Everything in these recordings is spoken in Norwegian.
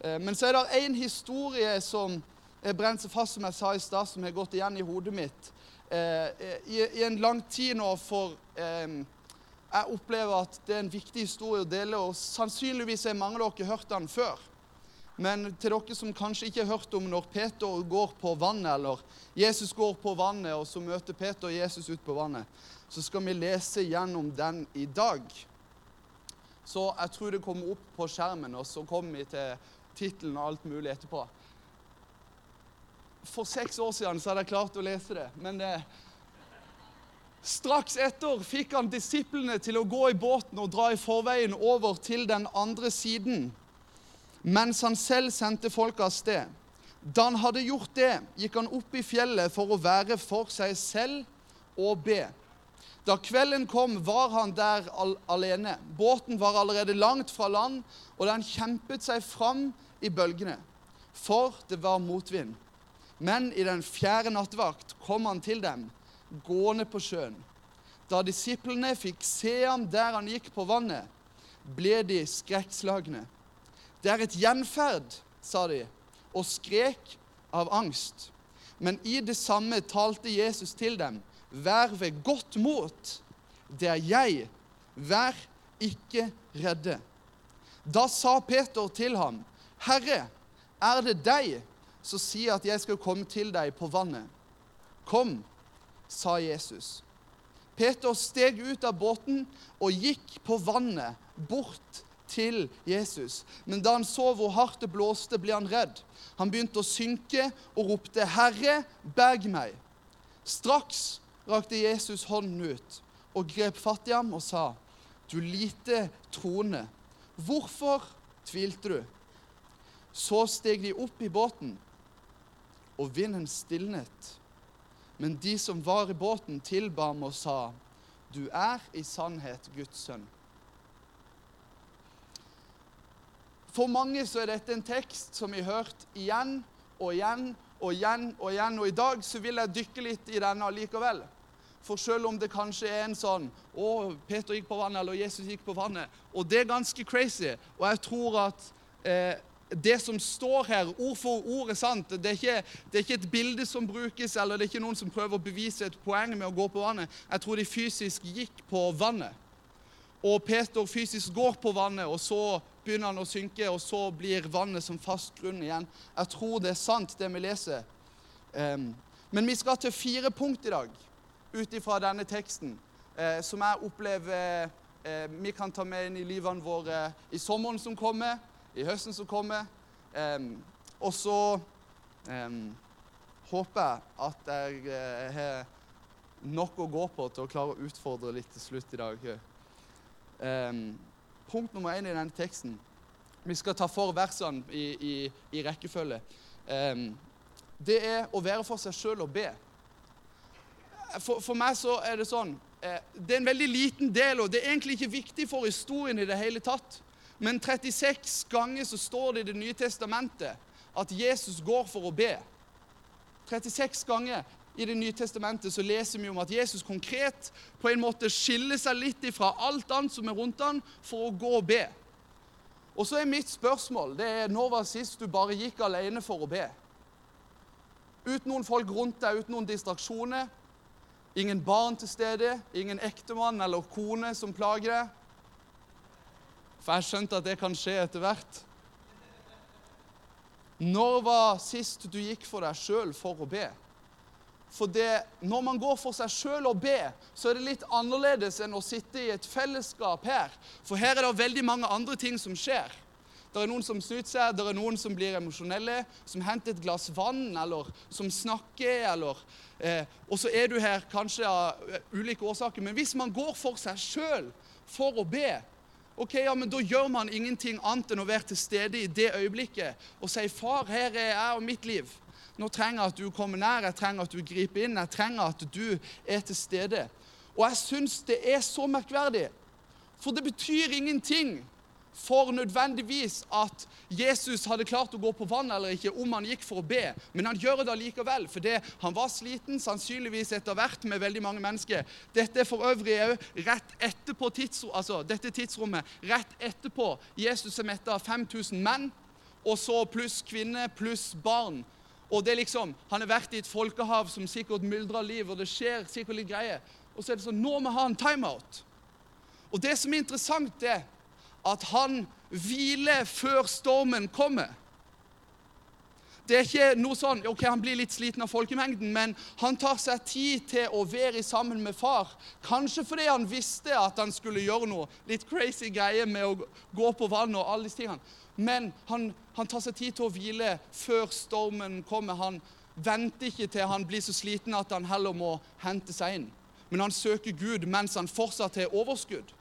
Eh, men så er det én historie som brent seg fast, som jeg sa i stad, som har gått igjen i hodet mitt eh, i, i, en lang tid nå. For eh, jeg opplever at det er en viktig historie å dele, og sannsynligvis har mange av dere hørt den før. Men til dere som kanskje ikke har hørt om når Peter går på vannet, eller Jesus går på vannet, og så møter Peter Jesus ut på vannet, så skal vi lese gjennom den i dag. Så jeg tror det kommer opp på skjermen, og så kommer vi til tittelen og alt mulig etterpå. For seks år siden så hadde jeg klart å lese det, men det, straks etter fikk han disiplene til å gå i båten og dra i forveien over til den andre siden mens han selv sendte folket av sted. Da han hadde gjort det, gikk han opp i fjellet for å være for seg selv og be. Da kvelden kom, var han der al alene. Båten var allerede langt fra land, og den kjempet seg fram i bølgene, for det var motvind. Men i den fjerde nattevakt kom han til dem, gående på sjøen. Da disiplene fikk se ham der han gikk på vannet, ble de skrekkslagne. Det er et gjenferd, sa de, og skrek av angst. Men i det samme talte Jesus til dem. Vær ved godt mot. Det er jeg. Vær ikke redde. Da sa Peter til ham, Herre, er det deg som sier at jeg skal komme til deg på vannet? Kom, sa Jesus. Peter steg ut av båten og gikk på vannet bort til Jesus. Men da han så hvor hardt det blåste, ble han redd. Han begynte å synke og ropte, 'Herre, berg meg!' Straks rakte Jesus hånden ut og grep fatt i ham og sa, 'Du lite troende, hvorfor tvilte du?' Så steg de opp i båten, og vinden stilnet. Men de som var i båten, tilba ham og sa, 'Du er i sannhet Guds sønn'. For mange så er dette en tekst som vi har hørt igjen og igjen og igjen og igjen. Og i dag så vil jeg dykke litt i denne allikevel. For selv om det kanskje er en sånn Å, Peter gikk på vannet, eller Jesus gikk på vannet. Og det er ganske crazy. Og jeg tror at eh, det som står her, ord for ord, er sant. Det er, ikke, det er, ikke, et bilde som brukes, eller det er ikke noen som prøver å bevise et poeng med å gå på vannet. Jeg tror de fysisk gikk på vannet. Og Peter fysisk går på vannet, og så begynner han å synke, og så blir vannet som fast grunn igjen. Jeg tror det er sant, det vi leser. Um, men vi skal til fire punkt i dag ut ifra denne teksten, eh, som jeg opplever eh, vi kan ta med inn i livene våre i sommeren som kommer, i høsten som kommer. Um, og så um, håper jeg at jeg eh, har nok å gå på til å klare å utfordre litt til slutt i dag. Um, punkt nummer én i denne teksten. Vi skal ta for versene i, i, i rekkefølge. Det er å være for seg sjøl og be. For, for, meg så er det sånn eh, Det er en veldig liten del, og det er egentlig ikke viktig for historien i det hele tatt. Men 36 ganger så står det i Det nye testamentet at Jesus går for å be. 36 ganger i Det nye testamentet så leser vi om at Jesus konkret på en måte skiller seg litt fra alt annet som er rundt han, for å gå og be. Og så er mitt spørsmål det er, Når var sist du bare gikk alene for å be? Uten noen folk rundt deg, uten noen distraksjoner. Ingen barn til stede, ingen ektemann eller kone som plager deg. For jeg skjønte at det kan skje etter hvert. Når var sist du gikk for deg sjøl for å be? For det, når man går for seg sjøl og ber, så er det litt annerledes enn å sitte i et fellesskap her. For her er det veldig mange andre ting som skjer. Det er noen som snuter seg, det er noen som blir emosjonelle, som henter et glass vann, eller som snakker, eller eh, Og så er du her kanskje av ulike årsaker. Men hvis man går for seg sjøl for å be, ok, ja, men da gjør man ingenting annet enn å være til stede i det øyeblikket og si 'Far, her er jeg og mitt liv'. Nå trenger jeg at du kommer nær, jeg trenger at du griper inn, jeg trenger at du er til stede. Og jeg syns det er så merkverdig, for det betyr ingenting for nødvendigvis at Jesus hadde klart å gå på vann eller ikke om han gikk for å be, men han gjør det allikevel, fordi han var sliten, sannsynligvis etter hvert med veldig mange mennesker. Dette er for øvrig òg rett etterpå tidsrom, altså dette tidsrommet rett etterpå Jesus er metta av 5000 menn. og så pluss kvinne pluss barn. Og det er liksom, Han har vært i et folkehav som sikkert myldrer liv, og det skjer sikkert litt greier. Og så er det sånn Nå må vi ha en timeout. Og det som er interessant, er at han hviler før stormen kommer. Det er ikke noe sånn ok, Han blir litt sliten av folkemengden, men han tar seg tid til å være sammen med far. Kanskje fordi han visste at han skulle gjøre noe litt crazy greie med å gå på vann og alle disse tingene. Men han, han tar seg tid til å hvile før stormen kommer. Han venter ikke til han blir så sliten at han heller må hente seg inn. Men han søker Gud mens han fortsatt har overskudd.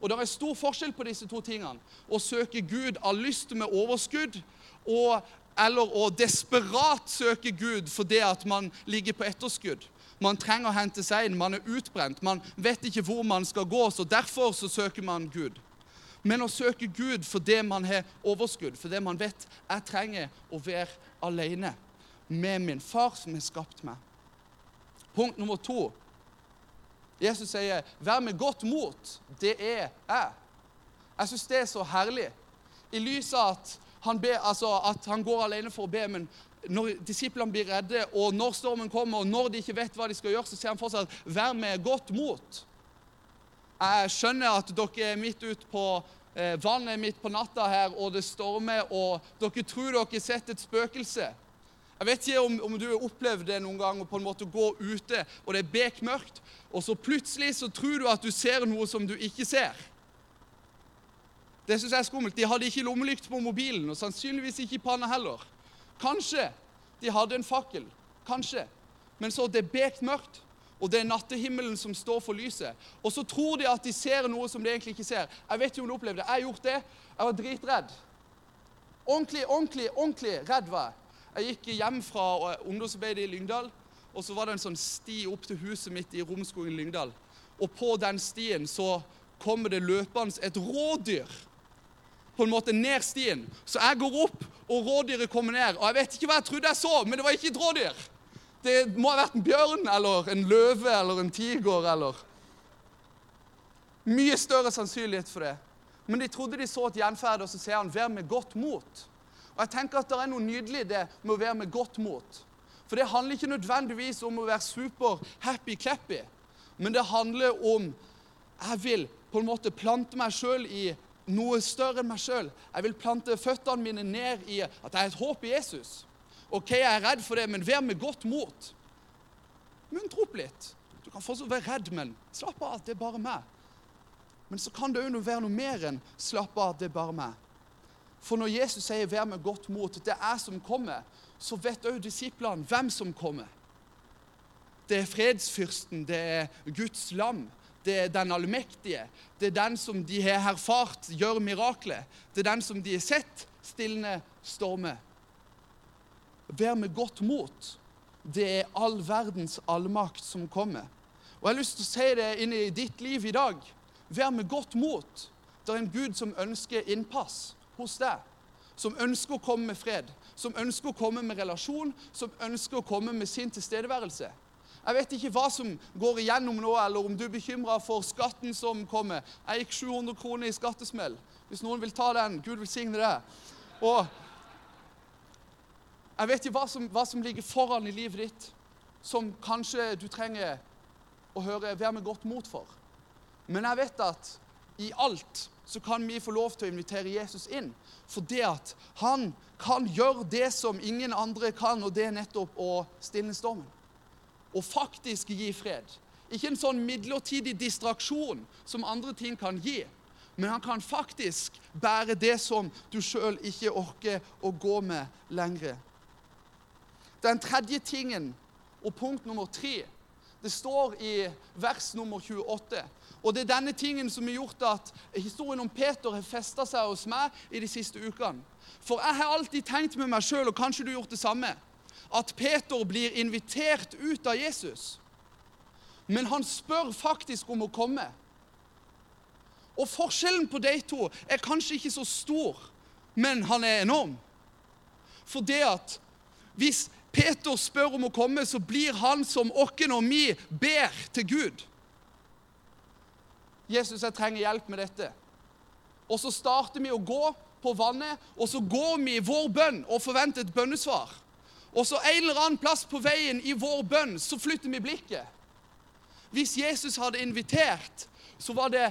Og Det er stor forskjell på disse to tingene. Å søke Gud av lyst med overskudd og eller å desperat søke Gud fordi at man ligger på etterskudd. Man trenger å hente seg inn, man er utbrent, man vet ikke hvor man skal gå, så derfor så søker man Gud. Men å søke Gud fordi man har overskudd, fordi man vet jeg trenger å være alene med min far som har skapt meg. Punkt nummer to. Jesus sier, 'Vær med godt mot'. Det er jeg. Jeg syns det er så herlig. I lys av at han, be, altså, at han går alene for å be, men når disiplene blir redde, og når stormen kommer, og når de ikke vet hva de skal gjøre, så sier han fortsatt 'vær med godt mot'. Jeg skjønner at dere er midt ute på eh, vannet midt på natta her, og det stormer, og dere tror dere har sett et spøkelse. Jeg vet ikke om, om, du har opplevd det noen gang, å på en måte gå ute, og det er bekmørkt, og så plutselig så tror du at du ser noe som du ikke ser. Det syns jeg er skummelt. De hadde ikke lommelykt på mobilen, og sannsynligvis ikke i panna heller. Kanskje de hadde en fakkel. Kanskje. Men så det er bekmørkt, og det er nattehimmelen som står for lyset. Og så tror de at de ser noe som de egentlig ikke ser. Jeg vet ikke om du opplevde det. Jeg har gjort det. Jeg var dritredd. Ordentlig, ordentlig, ordentlig redd var jeg. Jeg gikk hjem fra ungdomsarbeidet i Lyngdal, og så var det en sånn sti opp til huset mitt i Romskogen Lyngdal. Og på den stien så kommer det løpende et rådyr på en måte ned stien. Så jeg går opp, og rådyret kommer ned. Og jeg vet ikke hva jeg trodde jeg så, men det var ikke et rådyr. Det må ha vært en bjørn eller en løve eller en tiger eller Mye større sannsynlighet for det. Men de trodde de så et gjenferd, og så sier han 'vær med godt mot'. Og jeg tenker at Det er noe nydelig i det med å være med godt mot. For det handler ikke nødvendigvis om å være super happy-clappy, men det handler om jeg vil på en måte plante meg sjøl i noe større enn meg sjøl. Jeg vil plante føttene mine ned i at jeg har et håp i Jesus. OK, jeg er redd for det, men vær med godt mot. Muntre opp litt. Du kan fortsatt være redd, men slapp av, det er bare meg. Men så kan det òg være noe mer enn slapp av, det er bare meg. For når Jesus sier 'vær med godt mot', det er jeg som kommer, så vet òg disiplene hvem som kommer. Det er fredsfyrsten, det er Guds lam, det er den allmektige. Det er den som de har erfart gjør mirakler. Det er den som de har sett stilne stormer. Vær med godt mot. Det er all verdens allmakt som kommer. Og Jeg har lyst til å si det inn i ditt liv i dag. Vær med godt mot. Det er en Gud som ønsker innpass hos deg. Som ønsker å komme med fred, som ønsker å komme med relasjon, som ønsker å komme med sin tilstedeværelse. Jeg vet ikke hva som går igjennom nå, eller om du er bekymra for skatten som kommer. Jeg gikk 700 kroner i skattesmell. Hvis noen vil ta den, Gud velsigne det. Og jeg vet ikke hva som, hva som ligger foran i livet ditt, som kanskje du trenger å høre 'vær med godt mot' for. Men jeg vet at i alt så kan vi få lov til å invitere Jesus inn. For det at han kan gjøre det som ingen andre kan, og det er nettopp å stille stormen og faktisk gi fred. Ikke en sånn midlertidig distraksjon som andre ting kan gi. Men han kan faktisk bære det som du sjøl ikke orker å gå med lenger. Den tredje tingen, og punkt nummer tre, det står i vers nummer 28. Og det er denne tingen som har gjort at historien om Peter har festa seg hos meg i de siste ukene. For jeg har alltid tenkt med meg sjøl, og kanskje du har gjort det samme at Peter blir invitert ut av Jesus. Men han spør faktisk om å komme. Og forskjellen på de to er kanskje ikke så stor, men han er enorm. For det at hvis Peter spør om å komme, så blir han som okken og mi ber til Gud. Jesus, jeg trenger hjelp med dette. Og så starter vi å gå på vannet, og så går vi i vår bønn og forventer et bønnesvar. Og så en eller annen plass på veien i vår bønn så flytter vi blikket. Hvis Jesus hadde invitert, så var det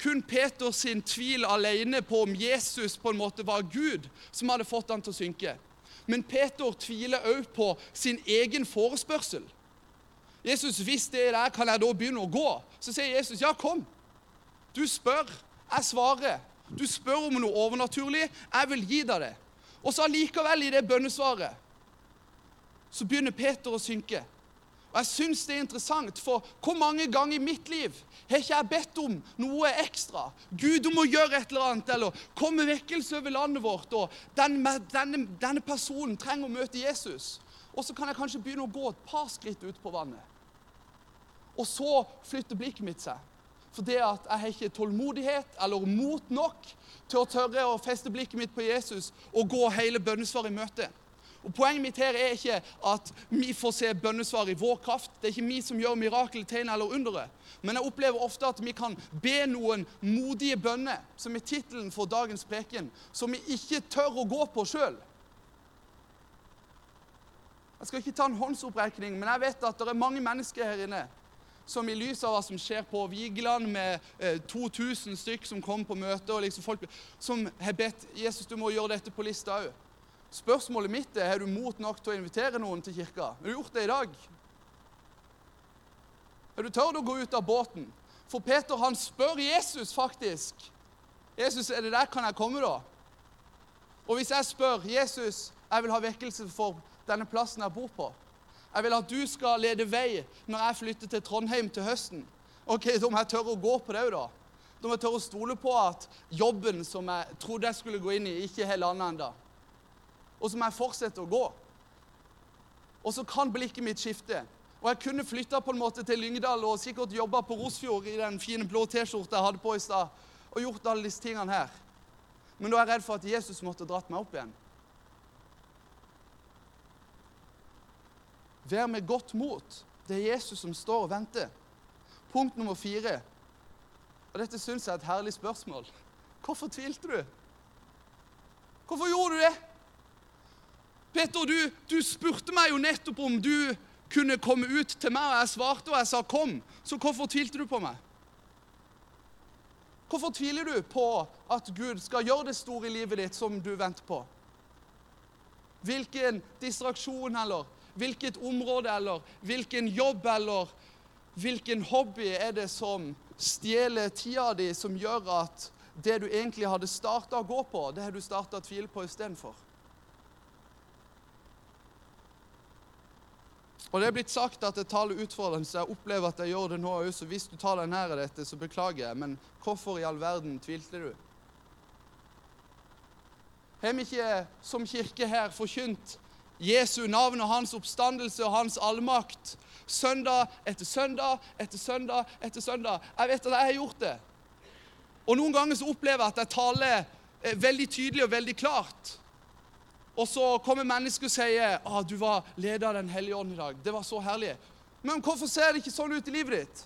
kun Peters tvil alene på om Jesus på en måte var Gud, som hadde fått han til å synke. Men Peter tviler òg på sin egen forespørsel. Jesus, hvis det er der, kan jeg da begynne å gå? Så sier Jesus, ja, kom. Du spør, jeg svarer. Du spør om noe overnaturlig, jeg vil gi deg det. Og så allikevel, i det bønnesvaret, så begynner Peter å synke. Og jeg syns det er interessant, for hvor mange ganger i mitt liv har ikke jeg bedt om noe ekstra? Gud, om å gjøre et eller annet, eller kom med vekkelse over landet vårt, og denne, denne, denne personen trenger å møte Jesus. Og så kan jeg kanskje begynne å gå et par skritt ut på vannet. Og så flytter blikket mitt seg. For det at jeg har ikke tålmodighet eller mot nok til å tørre å feste blikket mitt på Jesus og gå hele bønnesvaret i møte. Og Poenget mitt her er ikke at vi får se bønnesvar i vår kraft. Det er ikke vi som gjør mirakel, tegn eller undere. Men jeg opplever ofte at vi kan be noen modige bønner, som er tittelen for dagens preken, som vi ikke tør å gå på sjøl. Jeg skal ikke ta en håndsopprekning, men jeg vet at det er mange mennesker her inne som i lys av hva som skjer på Vigeland med eh, 2000 stykk som kom på møte, og liksom folk som har bedt Jesus du må gjøre dette på lista òg. Spørsmålet mitt er har du mot nok til å invitere noen til kirka. Har du gjort det i dag? Har du tørt å gå ut av båten? For Peter han spør Jesus faktisk. Jesus, er det der kan jeg komme, da? Og hvis jeg spør Jesus, jeg vil ha vekkelse for denne plassen jeg bor på jeg vil at du skal lede vei når jeg flytter til Trondheim til høsten. Ok, Da må jeg tørre å gå på det òg, da. Da må jeg tørre å stole på at jobben som jeg trodde jeg skulle gå inn i, ikke har landa ennå. Og så må jeg fortsette å gå. Og så kan blikket mitt skifte. Og jeg kunne flytta på en måte til Lyngdal og sikkert jobba på Rosfjord i den fine blå T-skjorta jeg hadde på i stad, og gjort alle disse tingene her. Men da er jeg redd for at Jesus måtte dratt meg opp igjen. Vær med godt mot. Det er Jesus som står og venter. Punkt nummer fire. Og Dette syns jeg er et herlig spørsmål. Hvorfor tvilte du? Hvorfor gjorde du det? Peter, du, du spurte meg jo nettopp om du kunne komme ut til meg, og jeg svarte og jeg sa 'kom'. Så hvorfor tvilte du på meg? Hvorfor tviler du på at Gud skal gjøre det store i livet ditt som du venter på? Hvilken distraksjon eller Hvilket område eller hvilken jobb eller hvilken hobby er det som stjeler tida di, som gjør at det du egentlig hadde starta å gå på, det har du starta å tvile på istedenfor? Og Det er blitt sagt at jeg taler utfordrende, så jeg opplever at jeg gjør det nå òg. Så hvis du tar deg nær av dette, så beklager jeg. Men hvorfor i all verden tvilte du? Har vi ikke som kirke her forkynt Jesu navn og hans oppstandelse og hans allmakt. Søndag etter søndag etter søndag etter søndag. Jeg vet at jeg har gjort det. Og Noen ganger så opplever jeg at jeg taler eh, veldig tydelig og veldig klart. Og så kommer mennesker og sier ah, 'Du var leder av Den hellige ånd i dag. Det var så herlig.' Men hvorfor ser det ikke sånn ut i livet ditt?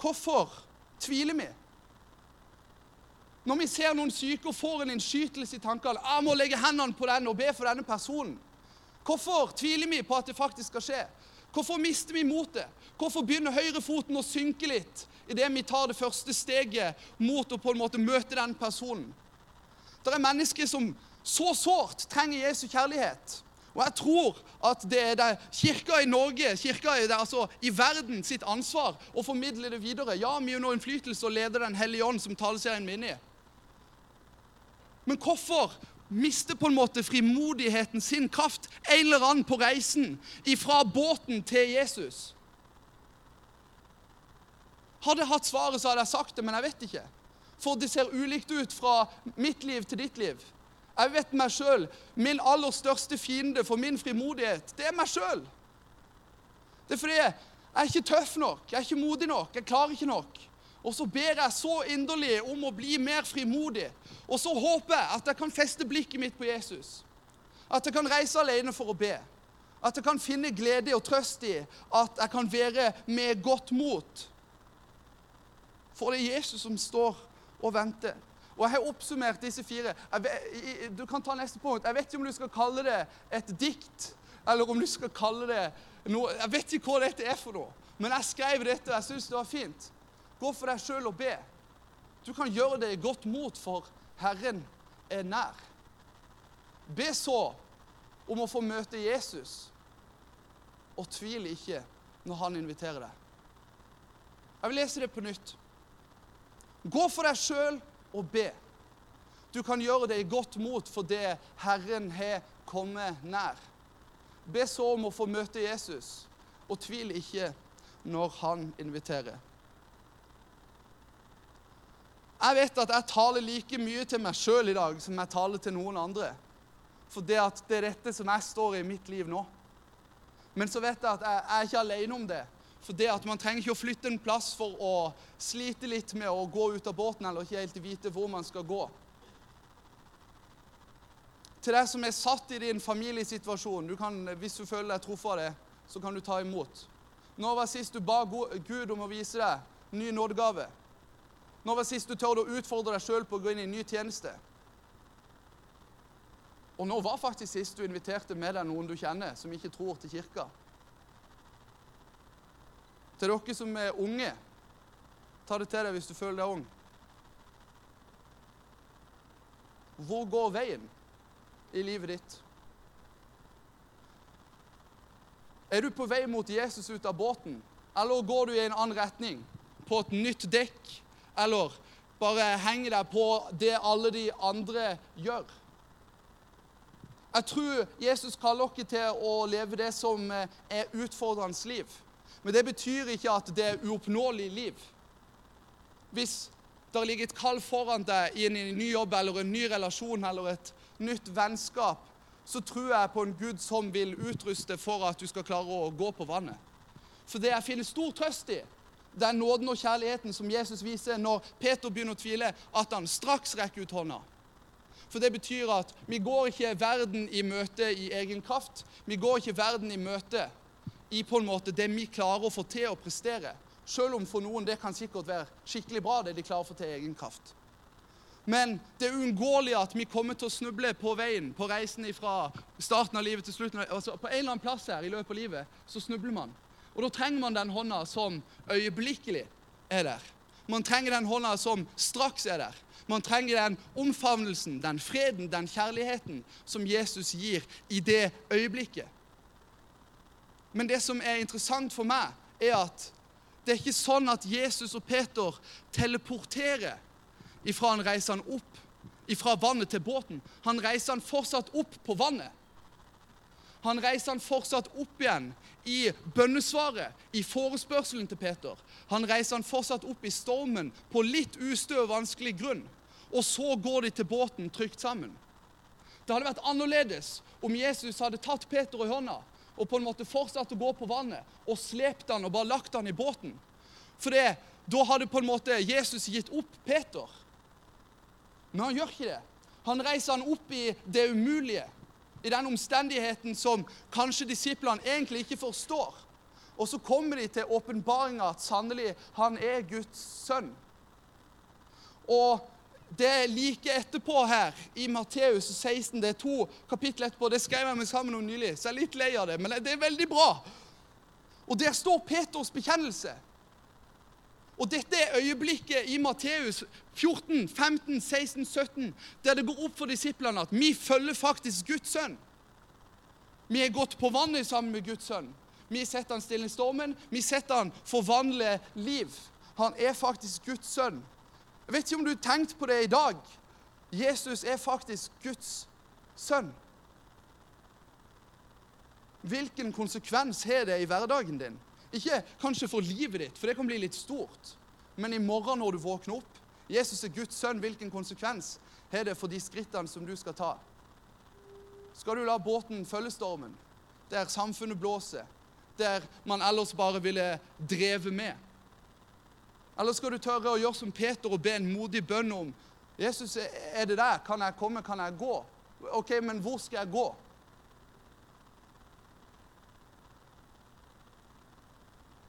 Hvorfor tviler vi? Når vi ser noen syke og får en innskytelse i tankene jeg må legge hendene på den og be for denne personen. Hvorfor tviler vi på at det faktisk skal skje? Hvorfor mister vi motet? Hvorfor begynner høyrefoten å synke litt idet vi tar det første steget mot å på en måte møte den personen? Det er mennesker som så sårt trenger Jesu kjærlighet. Og jeg tror at det er det kirka i Norge, kirka er det, altså i verden, sitt ansvar å formidle det videre. Ja, vi har nå innflytelse og leder Den hellige ånd, som taleserien min i. Men hvorfor mister på en måte frimodigheten sin kraft en eller annen på reisen fra båten til Jesus? Hadde jeg hatt svaret, så hadde jeg sagt det, men jeg vet ikke. For det ser ulikt ut fra mitt liv til ditt liv. Jeg vet meg sjøl. Min aller største fiende for min frimodighet, det er meg sjøl. Det er fordi jeg er ikke tøff nok, jeg er ikke modig nok, jeg klarer ikke nok. Og så ber jeg så inderlig om å bli mer frimodig. Og så håper jeg at jeg kan feste blikket mitt på Jesus. At jeg kan reise alene for å be. At jeg kan finne glede og trøst i at jeg kan være med godt mot. For det er Jesus som står og vente. Og Jeg har oppsummert disse fire. Vet, du kan ta neste punkt. Jeg vet ikke om du skal kalle det et dikt, eller om du skal kalle det noe Jeg vet ikke hva dette er for noe, men jeg skrev dette, og jeg syns det var fint. Gå for deg sjøl og be. Du kan gjøre det i godt mot, for Herren er nær. Be så om å få møte Jesus, og tvil ikke når han inviterer deg. Jeg vil lese det på nytt. Gå for deg sjøl og be. Du kan gjøre det i godt mot fordi Herren har kommet nær. Be så om å få møte Jesus, og tvil ikke når han inviterer. Jeg vet at jeg taler like mye til meg sjøl i dag som jeg taler til noen andre. For det, det er dette som jeg står i mitt liv nå. Men så vet jeg at jeg, jeg er ikke alene om det. For det at Man trenger ikke å flytte en plass for å slite litt med å gå ut av båten eller ikke helt vite hvor man skal gå. Til deg som er satt i din familiesituasjon, du kan, hvis du føler deg truffet av det, så kan du ta imot. Når var sist du ba Gud om å vise deg ny nådegave? Når var sist du tørde å utfordre deg sjøl på å gå inn i en ny tjeneste? Og nå var faktisk sist du inviterte med deg noen du kjenner, som ikke tror, til kirka. Til dere som er unge, ta det til deg hvis du føler deg ung. Hvor går veien i livet ditt? Er du på vei mot Jesus ut av båten, eller går du i en annen retning? På et nytt dekk, eller bare henger deg på det alle de andre gjør? Jeg tror Jesus kaller dere til å leve det som er utfordrende liv. Men det betyr ikke at det er uoppnåelig liv. Hvis det ligger et kall foran deg i en ny jobb eller en ny relasjon eller et nytt vennskap, så tror jeg på en Gud som vil utruste for at du skal klare å gå på vannet. For det jeg finner stor trøst i, det er nåden og kjærligheten som Jesus viser når Peter begynner å tvile, at han straks rekker ut hånda. For det betyr at vi går ikke verden i møte i egen kraft. Vi går ikke verden i møte i på en måte det vi klarer å få til å prestere. Selv om for noen det kan sikkert være skikkelig bra, det de klarer å få til i egen kraft. Men det er uunngåelig at vi kommer til å snuble på veien, på reisen fra starten av livet til slutten. Altså på en eller annen plass her i løpet av livet så snubler man. Og da trenger man den hånda som øyeblikkelig er der. Man trenger den hånda som straks er der. Man trenger den omfavnelsen, den freden, den kjærligheten som Jesus gir i det øyeblikket. Men det som er interessant for meg, er at det er ikke sånn at Jesus og Peter teleporterer ifra han reiser han opp ifra vannet til båten. Han reiser han fortsatt opp på vannet. Han reiser han fortsatt opp igjen i bønnesvaret, i forespørselen til Peter. Han reiser han fortsatt opp i stormen på litt ustø og vanskelig grunn og så går de til båten trygt sammen. Det hadde vært annerledes om Jesus hadde tatt Peter i hånda og på en måte fortsatt å gå på vannet og slept han og bare lagt han i båten. For det, da hadde på en måte Jesus gitt opp Peter. Men han gjør ikke det. Han reiser han opp i det umulige, i den omstendigheten som kanskje disiplene egentlig ikke forstår. Og så kommer de til åpenbaringa at sannelig, han er Guds sønn. Og det like etterpå her, i Matteus 16. Det er to kapitler etterpå. Det skrev jeg meg sammen om nylig, så jeg er litt lei av det. Men det er veldig bra. Og der står Peters bekjennelse. Og dette er øyeblikket i Matteus 14, 15, 16, 17, der det går opp for disiplene at vi følger faktisk Guds sønn. Vi er gått på vannet sammen med Guds sønn. Vi setter han stille i stormen. Vi setter han forvandle liv. Han er faktisk Guds sønn. Jeg vet ikke om du har tenkt på det i dag. Jesus er faktisk Guds sønn. Hvilken konsekvens har det i hverdagen din? Ikke kanskje for livet ditt, for det kan bli litt stort, men i morgen når du våkner opp. Jesus er Guds sønn. Hvilken konsekvens har det for de skrittene som du skal ta? Skal du la båten følge stormen, der samfunnet blåser, der man ellers bare ville drevet med? Eller skal du tørre å gjøre som Peter og be en modig bønn om Jesus, er det der? Kan jeg komme? Kan jeg gå? OK, men hvor skal jeg gå?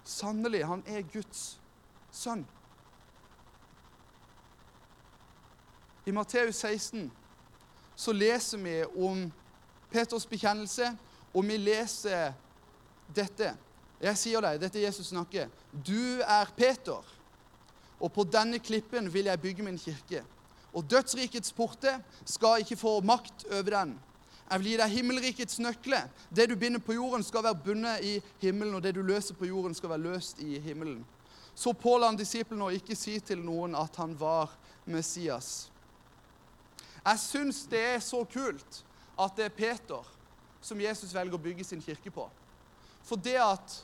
Sannelig, han er Guds sønn. I Matteus 16 så leser vi om Peters bekjennelse, og vi leser dette. Jeg sier deg, dette er Jesus snakker. Du er Peter, og på denne klippen vil jeg bygge min kirke. Og dødsrikets porte skal ikke få makt over den. Jeg vil gi deg himmelrikets nøkler. Det du binder på jorden, skal være bundet i himmelen, og det du løser på jorden, skal være løst i himmelen. Så påla han disiplene å ikke si til noen at han var Messias. Jeg syns det er så kult at det er Peter som Jesus velger å bygge sin kirke på. For det at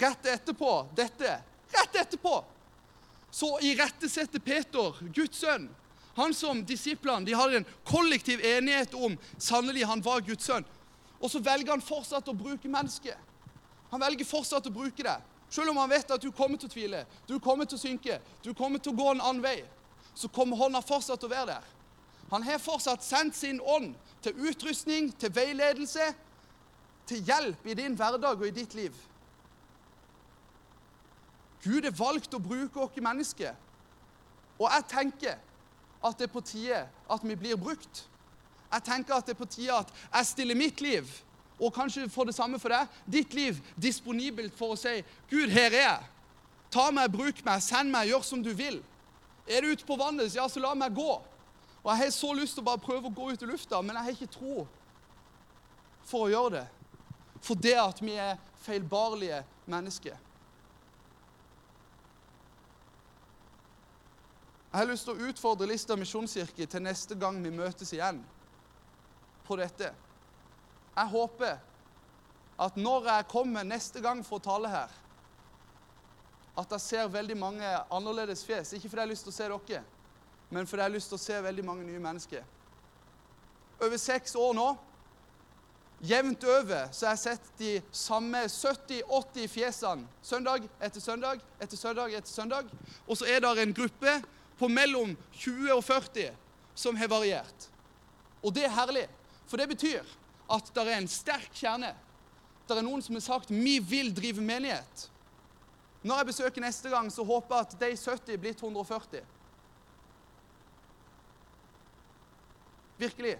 rett etterpå dette, rett etterpå, så irettesetter Peter, Guds sønn, han som disiplene de hadde en kollektiv enighet om sannelig han var Guds sønn. Og så velger han fortsatt å bruke mennesket. Han velger fortsatt å bruke det. Selv om han vet at du kommer til å tvile, du kommer til å synke, du kommer til å gå en annen vei, så kommer hånda fortsatt til å være der. Han har fortsatt sendt sin ånd til utrustning, til veiledelse, til hjelp i din hverdag og i ditt liv. Gud har valgt å bruke oss mennesker. Og jeg tenker at det er på tide at vi blir brukt. Jeg tenker at det er på tide at jeg stiller mitt liv, og kanskje får det samme for deg, ditt liv disponibelt for å si Gud, her er jeg. Ta meg, bruk meg, send meg, gjør som du vil. Er du ute på vannet, ja, så la meg gå. Og Jeg har så lyst til å bare prøve å gå ut i lufta, men jeg har ikke tro for å gjøre det. For det at vi er feilbarlige mennesker. Jeg har lyst til å utfordre Lista misjonskirke til neste gang vi møtes igjen på dette. Jeg håper at når jeg kommer neste gang for å tale her, at jeg ser veldig mange annerledes fjes. Ikke fordi jeg har lyst til å se dere, men fordi jeg har lyst til å se veldig mange nye mennesker. Over seks år nå, jevnt over, så har jeg sett de samme 70-80 fjesene søndag etter søndag etter søndag etter søndag. Og så er det en gruppe på mellom 20 og 40 som har variert. Og det er herlig, for det betyr at det er en sterk kjerne. Det er noen som har sagt 'vi vil drive menighet'. Når jeg besøker neste gang, så håper jeg at de 70 er blitt 140. Virkelig.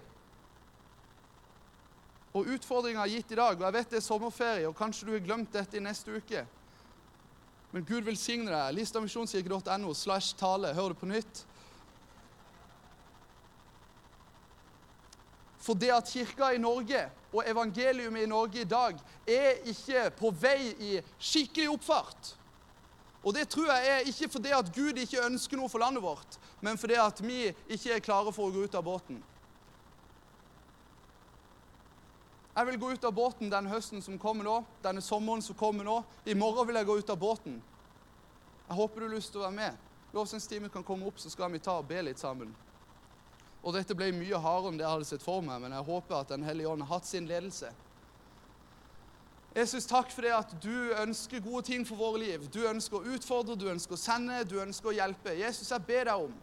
Og utfordringa gitt i dag, og jeg vet det er sommerferie, og kanskje du har glemt dette i neste uke men Gud velsigne deg. Listamisjonskirke.no slash tale. Hør det på nytt. For det at kirka i Norge og evangeliumet i Norge i dag er ikke på vei i skikkelig oppfart. Og det tror jeg er ikke fordi at Gud ikke ønsker noe for landet vårt, men fordi at vi ikke er klare for å gå ut av båten. Jeg vil gå ut av båten den høsten som kommer nå, denne sommeren som kommer nå. I morgen vil jeg gå ut av båten. Jeg håper du har lyst til å være med. Lovsangstimen kan komme opp, så skal vi ta og be litt sammen. Og dette ble mye hardere enn det jeg hadde sett for meg, men jeg håper at Den hellige ånd har hatt sin ledelse. Jesus, takk for det at du ønsker gode ting for våre liv. Du ønsker å utfordre, du ønsker å sende, du ønsker å hjelpe. Jesus, jeg ber deg om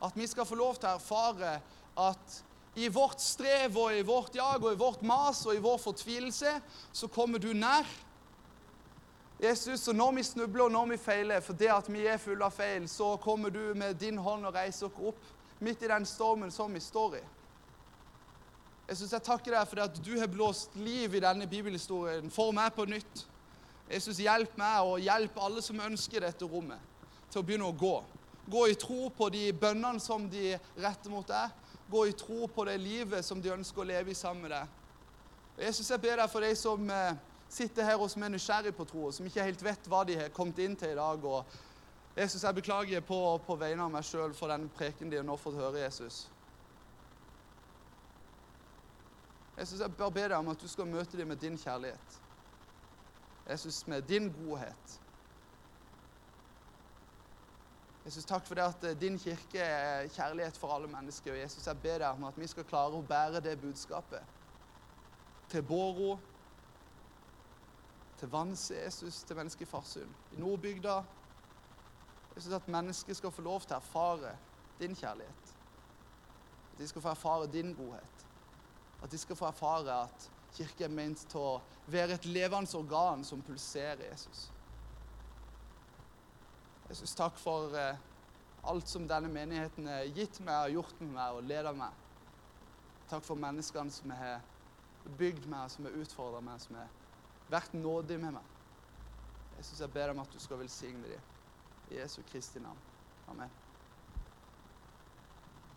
at vi skal få lov til å erfare at i vårt strev og i vårt jag og i vårt mas og i vår fortvilelse, så kommer du nær. Jesus, og når vi snubler og når vi feiler, for det at vi er fulle av feil, så kommer du med din hånd og reiser oss opp midt i den stormen som vi står i. Jesus, jeg takker deg for at du har blåst liv i denne bibelhistorien for meg på nytt. Jesus, hjelp meg og hjelp alle som ønsker dette rommet, til å begynne å gå. Gå i tro på de bønnene som de retter mot deg gå i tro på det livet som de ønsker å leve i sammen med deg. Jesus, jeg ber deg for de som eh, sitter her og som er nysgjerrig på tro, og som ikke helt vet hva de har kommet inn til i dag. og Jesus, jeg beklager på, på vegne av meg sjøl for den preken de har nå fått høre, Jesus. Jesus, jeg bare ber deg om at du skal møte dem med din kjærlighet. Jesus, med din godhet. Jesus, takk for det at eh, din kirke er kjærlighet for alle mennesker. Og Jesus, jeg ber deg om at vi skal klare å bære det budskapet til Båro, til vanns Jesus, til mennesker i Farsund, i Nordbygda. Jesus, at mennesker skal få lov til å erfare din kjærlighet. At de skal få erfare din godhet. At de skal få erfare at kirke er ment til å være et levende organ som pulserer Jesus. Jesus, takk for eh, alt som denne menigheten har gitt meg, har gjort med meg og ledet meg. Takk for menneskene som har bygd meg, som har utfordra meg, som har vært nådig med meg. Jesus, jeg ber om at du skal velsigne dem. I Jesu Kristi navn. Amen.